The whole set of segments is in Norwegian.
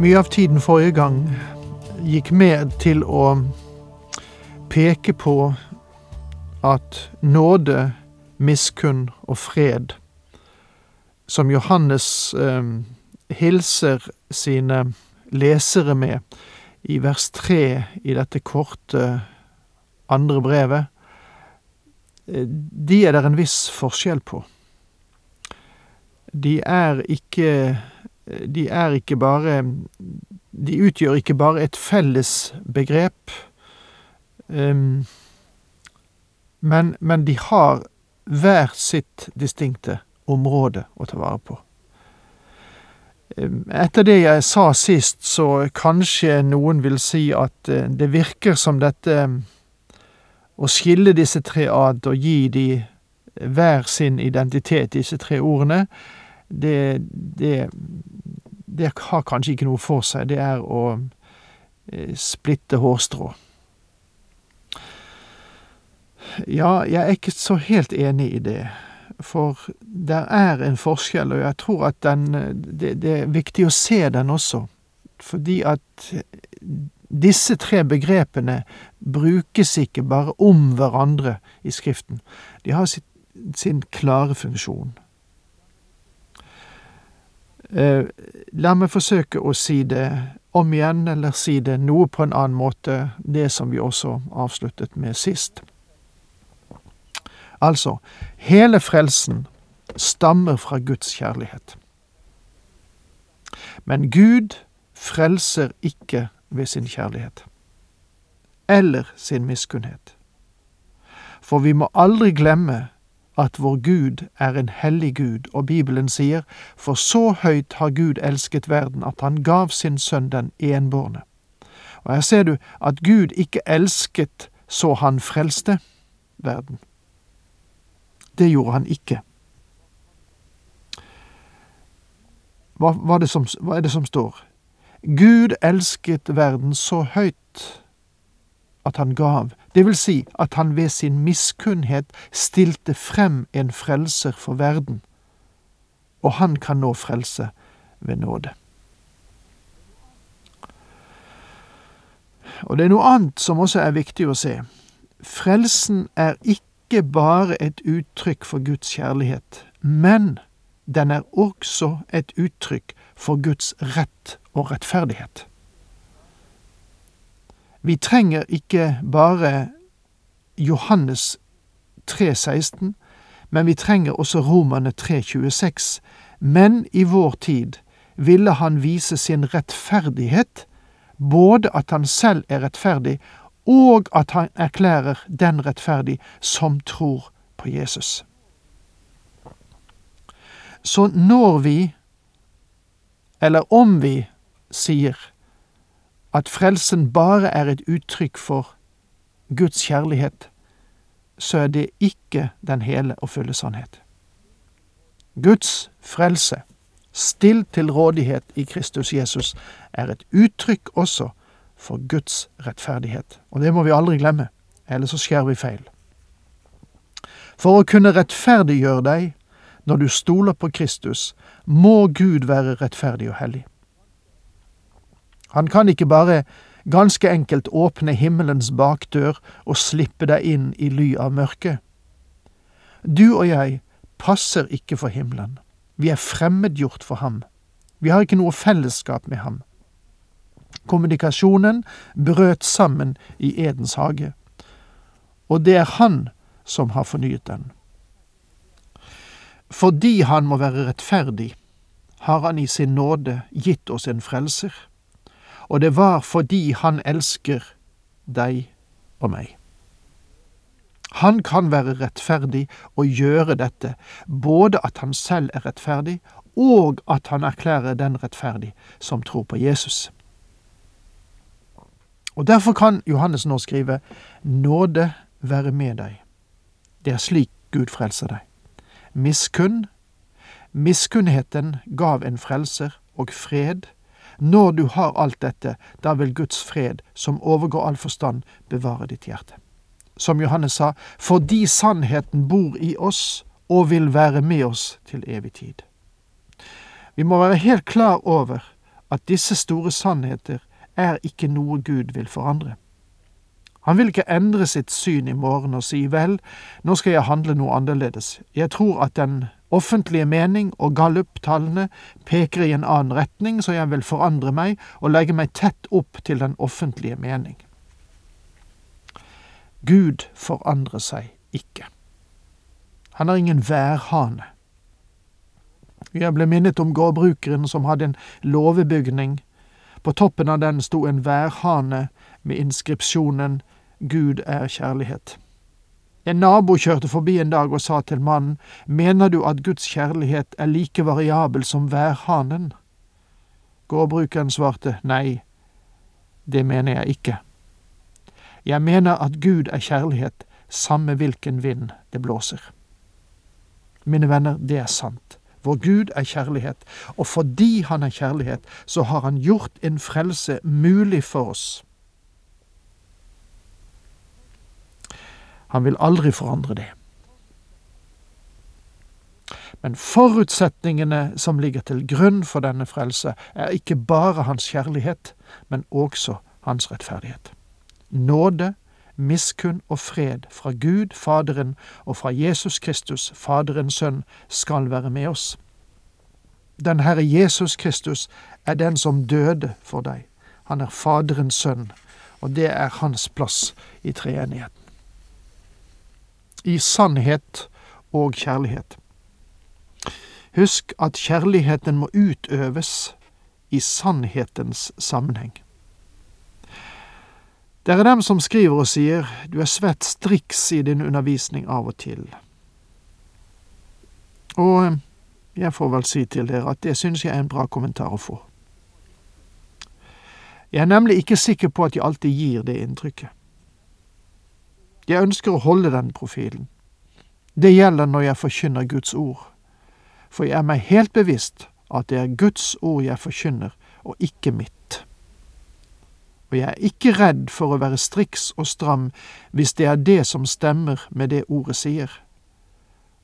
Mye av tiden forrige gang gikk med til å peke på at nåde, miskunn og fred, som Johannes eh, hilser sine lesere med i vers tre i dette korte andre brevet, eh, de er det en viss forskjell på. De er ikke de er ikke bare De utgjør ikke bare et felles begrep, um, men, men, de har hver sitt distinkte område å ta vare på. Um, etter det jeg sa sist, så kanskje noen vil si at uh, det virker som dette Å skille disse tre ad og gi de hver sin identitet, disse tre ordene, det, det, det har kanskje ikke noe for seg. Det er å eh, splitte hårstrå. Ja, jeg er ikke så helt enig i det. For der er en forskjell, og jeg tror at den det, det er viktig å se den også. Fordi at disse tre begrepene brukes ikke bare om hverandre i Skriften. De har sitt, sin klare funksjon. Eh, la meg forsøke å si det om igjen, eller si det noe på en annen måte, det som vi også avsluttet med sist. Altså, hele frelsen stammer fra Guds kjærlighet. Men Gud frelser ikke ved sin kjærlighet. Eller sin miskunnhet. For vi må aldri glemme at vår Gud er en hellig Gud, og Bibelen sier, for så høyt har Gud elsket verden at han gav sin sønn den enbårne. Og her ser du at Gud ikke elsket så han frelste verden. Det gjorde han ikke. Hva, hva, er som, hva er det som står? Gud elsket verden så høyt at han gav, det vil si at han ved sin miskunnhet stilte frem en frelser for verden, og han kan nå frelse ved nåde. Og det er noe annet som også er viktig å se. Frelsen er ikke bare et uttrykk for Guds kjærlighet, men den er også et uttrykk for Guds rett og rettferdighet. Vi trenger ikke bare Johannes 3,16, men vi trenger også Romane 3,26. Men i vår tid ville han vise sin rettferdighet, både at han selv er rettferdig, og at han erklærer den rettferdig som tror på Jesus. Så når vi, eller om vi, sier at frelsen bare er et uttrykk for Guds kjærlighet, så er det ikke den hele og fulle sannhet. Guds frelse, stilt til rådighet i Kristus Jesus, er et uttrykk også for Guds rettferdighet. Og det må vi aldri glemme, ellers så skjærer vi feil. For å kunne rettferdiggjøre deg når du stoler på Kristus, må Gud være rettferdig og hellig. Han kan ikke bare ganske enkelt åpne himmelens bakdør og slippe deg inn i ly av mørket. Du og jeg passer ikke for himmelen. Vi er fremmedgjort for ham. Vi har ikke noe fellesskap med ham. Kommunikasjonen brøt sammen i Edens hage, og det er han som har fornyet den. Fordi han må være rettferdig, har han i sin nåde gitt oss en frelser og det var fordi han elsker deg og meg. Han kan være rettferdig og gjøre dette, både at han selv er rettferdig, og at han erklærer den rettferdig som tror på Jesus. Og Derfor kan Johannes nå skrive Nåde være med deg. Det er slik Gud frelser deg. Miskunn. Miskunnheten gav en frelser og fred. Når du har alt dette, da vil Guds fred, som overgår all forstand, bevare ditt hjerte. Som Johannes sa, fordi sannheten bor i oss og vil være med oss til evig tid. Vi må være helt klar over at disse store sannheter er ikke noe Gud vil forandre. Han vil ikke endre sitt syn i morgen og si vel, nå skal jeg handle noe annerledes. Jeg tror at den offentlige mening og gallup-tallene peker i en annen retning, så jeg vil forandre meg og legge meg tett opp til den offentlige mening. Gud forandrer seg ikke. Han har ingen værhane. Jeg ble minnet om gårdbrukeren som hadde en låvebygning. På toppen av den sto en værhane med inskripsjonen Gud er kjærlighet. En nabo kjørte forbi en dag og sa til mannen, mener du at Guds kjærlighet er like variabel som værhanen? Gårdbrukeren svarte, nei, det mener jeg ikke. Jeg mener at Gud er kjærlighet, samme hvilken vind det blåser. Mine venner, det er sant. Vår Gud er kjærlighet, og fordi Han er kjærlighet, så har Han gjort en frelse mulig for oss. Han vil aldri forandre det. Men forutsetningene som ligger til grunn for denne frelse, er ikke bare Hans kjærlighet, men også Hans rettferdighet. Nåde, miskunn og fred fra Gud, Faderen, og fra Jesus Kristus, Faderens Sønn, skal være med oss. Den Herre Jesus Kristus er den som døde for deg. Han er Faderens sønn, og det er hans plass i treenigheten. I sannhet og kjærlighet. Husk at kjærligheten må utøves i sannhetens sammenheng. Det er dem som skriver og sier du er svett striks i din undervisning av og til. Og eh, jeg får vel si til dere at det synes jeg er en bra kommentar å få. Jeg er nemlig ikke sikker på at jeg alltid gir det inntrykket. Jeg ønsker å holde den profilen. Det gjelder når jeg forkynner Guds ord, for jeg er meg helt bevisst at det er Guds ord jeg forkynner, og ikke mitt og jeg er ikke redd for å være striks og stram hvis det er det som stemmer med det ordet sier.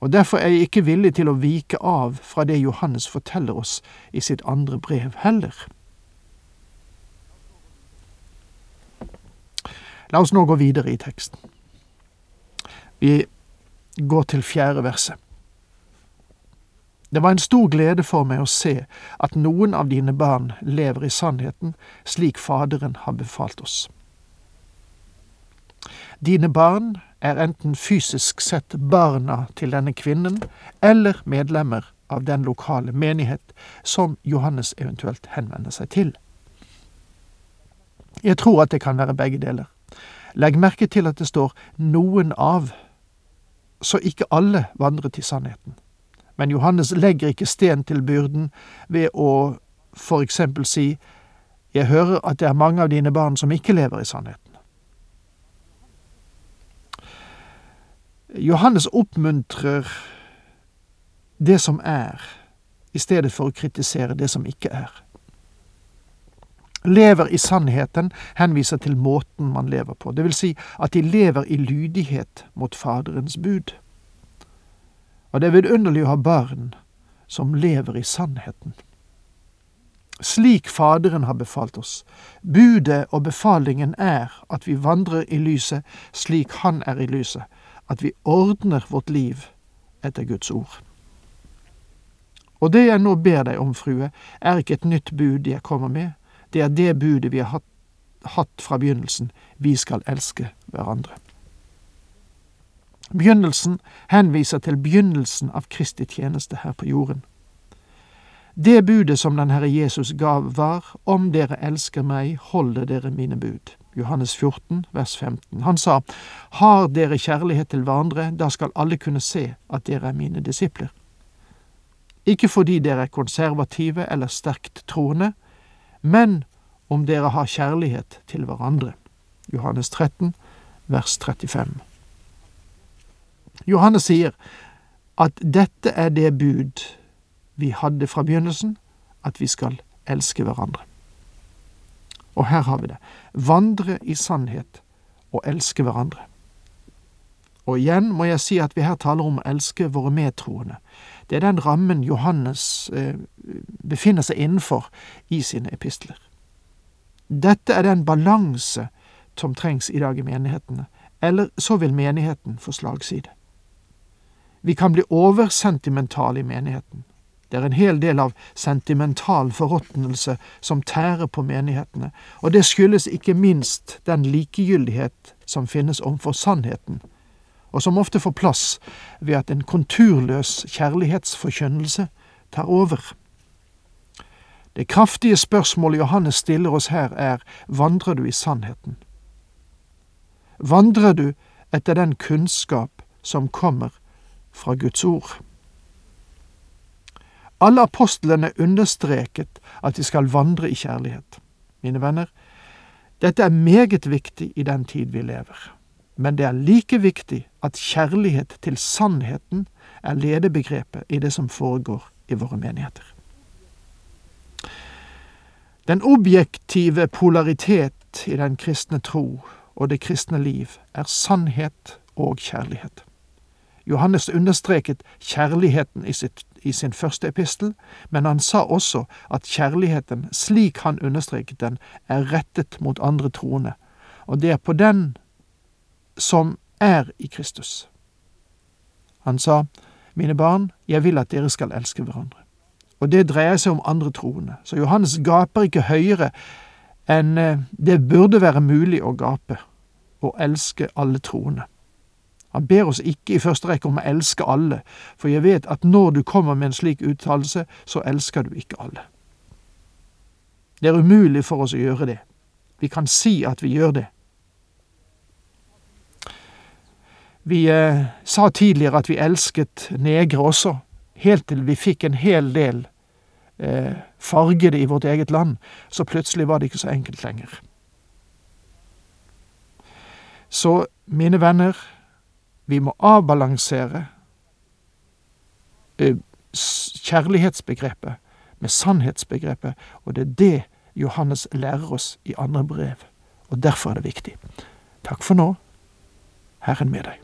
Og derfor er jeg ikke villig til å vike av fra det Johannes forteller oss i sitt andre brev heller. La oss nå gå videre i teksten. Vi går til fjerde verset. Det var en stor glede for meg å se at noen av dine barn lever i sannheten slik Faderen har befalt oss. Dine barn er enten fysisk sett barna til denne kvinnen eller medlemmer av den lokale menighet som Johannes eventuelt henvender seg til. Jeg tror at det kan være begge deler. Legg merke til at det står noen av, så ikke alle vandrer til sannheten. Men Johannes legger ikke sten til byrden ved å for eksempel si Jeg hører at det er mange av dine barn som ikke lever i sannheten. Johannes oppmuntrer det som er, i stedet for å kritisere det som ikke er. Lever i sannheten henviser til måten man lever på, det vil si at de lever i lydighet mot Faderens bud. Og det er vidunderlig å ha barn som lever i sannheten. Slik Faderen har befalt oss. Budet og befalingen er at vi vandrer i lyset slik Han er i lyset, at vi ordner vårt liv etter Guds ord. Og det jeg nå ber deg om, frue, er ikke et nytt bud jeg kommer med, det er det budet vi har hatt, hatt fra begynnelsen, vi skal elske hverandre. Begynnelsen henviser til begynnelsen av Kristi tjeneste her på jorden. Det budet som den Herre Jesus gav, var Om dere elsker meg, holder dere mine bud. Johannes 14, vers 15. Han sa, Har dere kjærlighet til hverandre, da skal alle kunne se at dere er mine disipler. ikke fordi dere er konservative eller sterkt troende, men om dere har kjærlighet til hverandre. Johannes 13, vers 35. Johannes sier at dette er det bud vi hadde fra begynnelsen, at vi skal elske hverandre. Og her har vi det. Vandre i sannhet og elske hverandre. Og igjen må jeg si at vi her taler om å elske våre medtroende. Det er den rammen Johannes eh, befinner seg innenfor i sine epistler. Dette er den balanse som trengs i dag i menighetene, eller så vil menigheten få slagside. Vi kan bli oversentimentale i menigheten. Det er en hel del av sentimental forråtnelse som tærer på menighetene, og det skyldes ikke minst den likegyldighet som finnes overfor sannheten, og som ofte får plass ved at en konturløs kjærlighetsforkynnelse tar over. Det kraftige spørsmålet Johannes stiller oss her, er vandrer du i sannheten? Vandrer du etter den kunnskap som kommer fra Guds ord? Alle apostlene understreket at de skal vandre i kjærlighet. Mine venner, dette er meget viktig i den tid vi lever, men det er like viktig at kjærlighet til sannheten er ledebegrepet i det som foregår i våre menigheter. Den objektive polaritet i den kristne tro og det kristne liv er sannhet og kjærlighet. Johannes understreket kjærligheten i, sitt, i, sin første epistel, men han sa også at kjærligheten, slik han understreket den, er rettet mot andre troende, og det er på den som er i Kristus. Han sa, Mine barn, jeg vil at dere skal elske hverandre. Og det dreier seg om andre troende, så Johannes gaper ikke høyere enn eh, det burde være mulig å gape, å elske alle troende. Han ber oss ikke i første rekke om å elske alle, for jeg vet at når du kommer med en slik uttalelse, så elsker du ikke alle. Det er umulig for oss å gjøre det. Vi kan si at vi gjør det. Vi eh, sa tidligere at vi elsket negre også, helt til vi fikk en hel del eh, fargede i vårt eget land, så plutselig var det ikke så enkelt lenger. Så, mine venner, vi må avbalansere eh, kjærlighetsbegrepet med sannhetsbegrepet, og det er det Johannes lærer oss i andre brev. Og derfor er det viktig. Takk for nå. Herren med deg.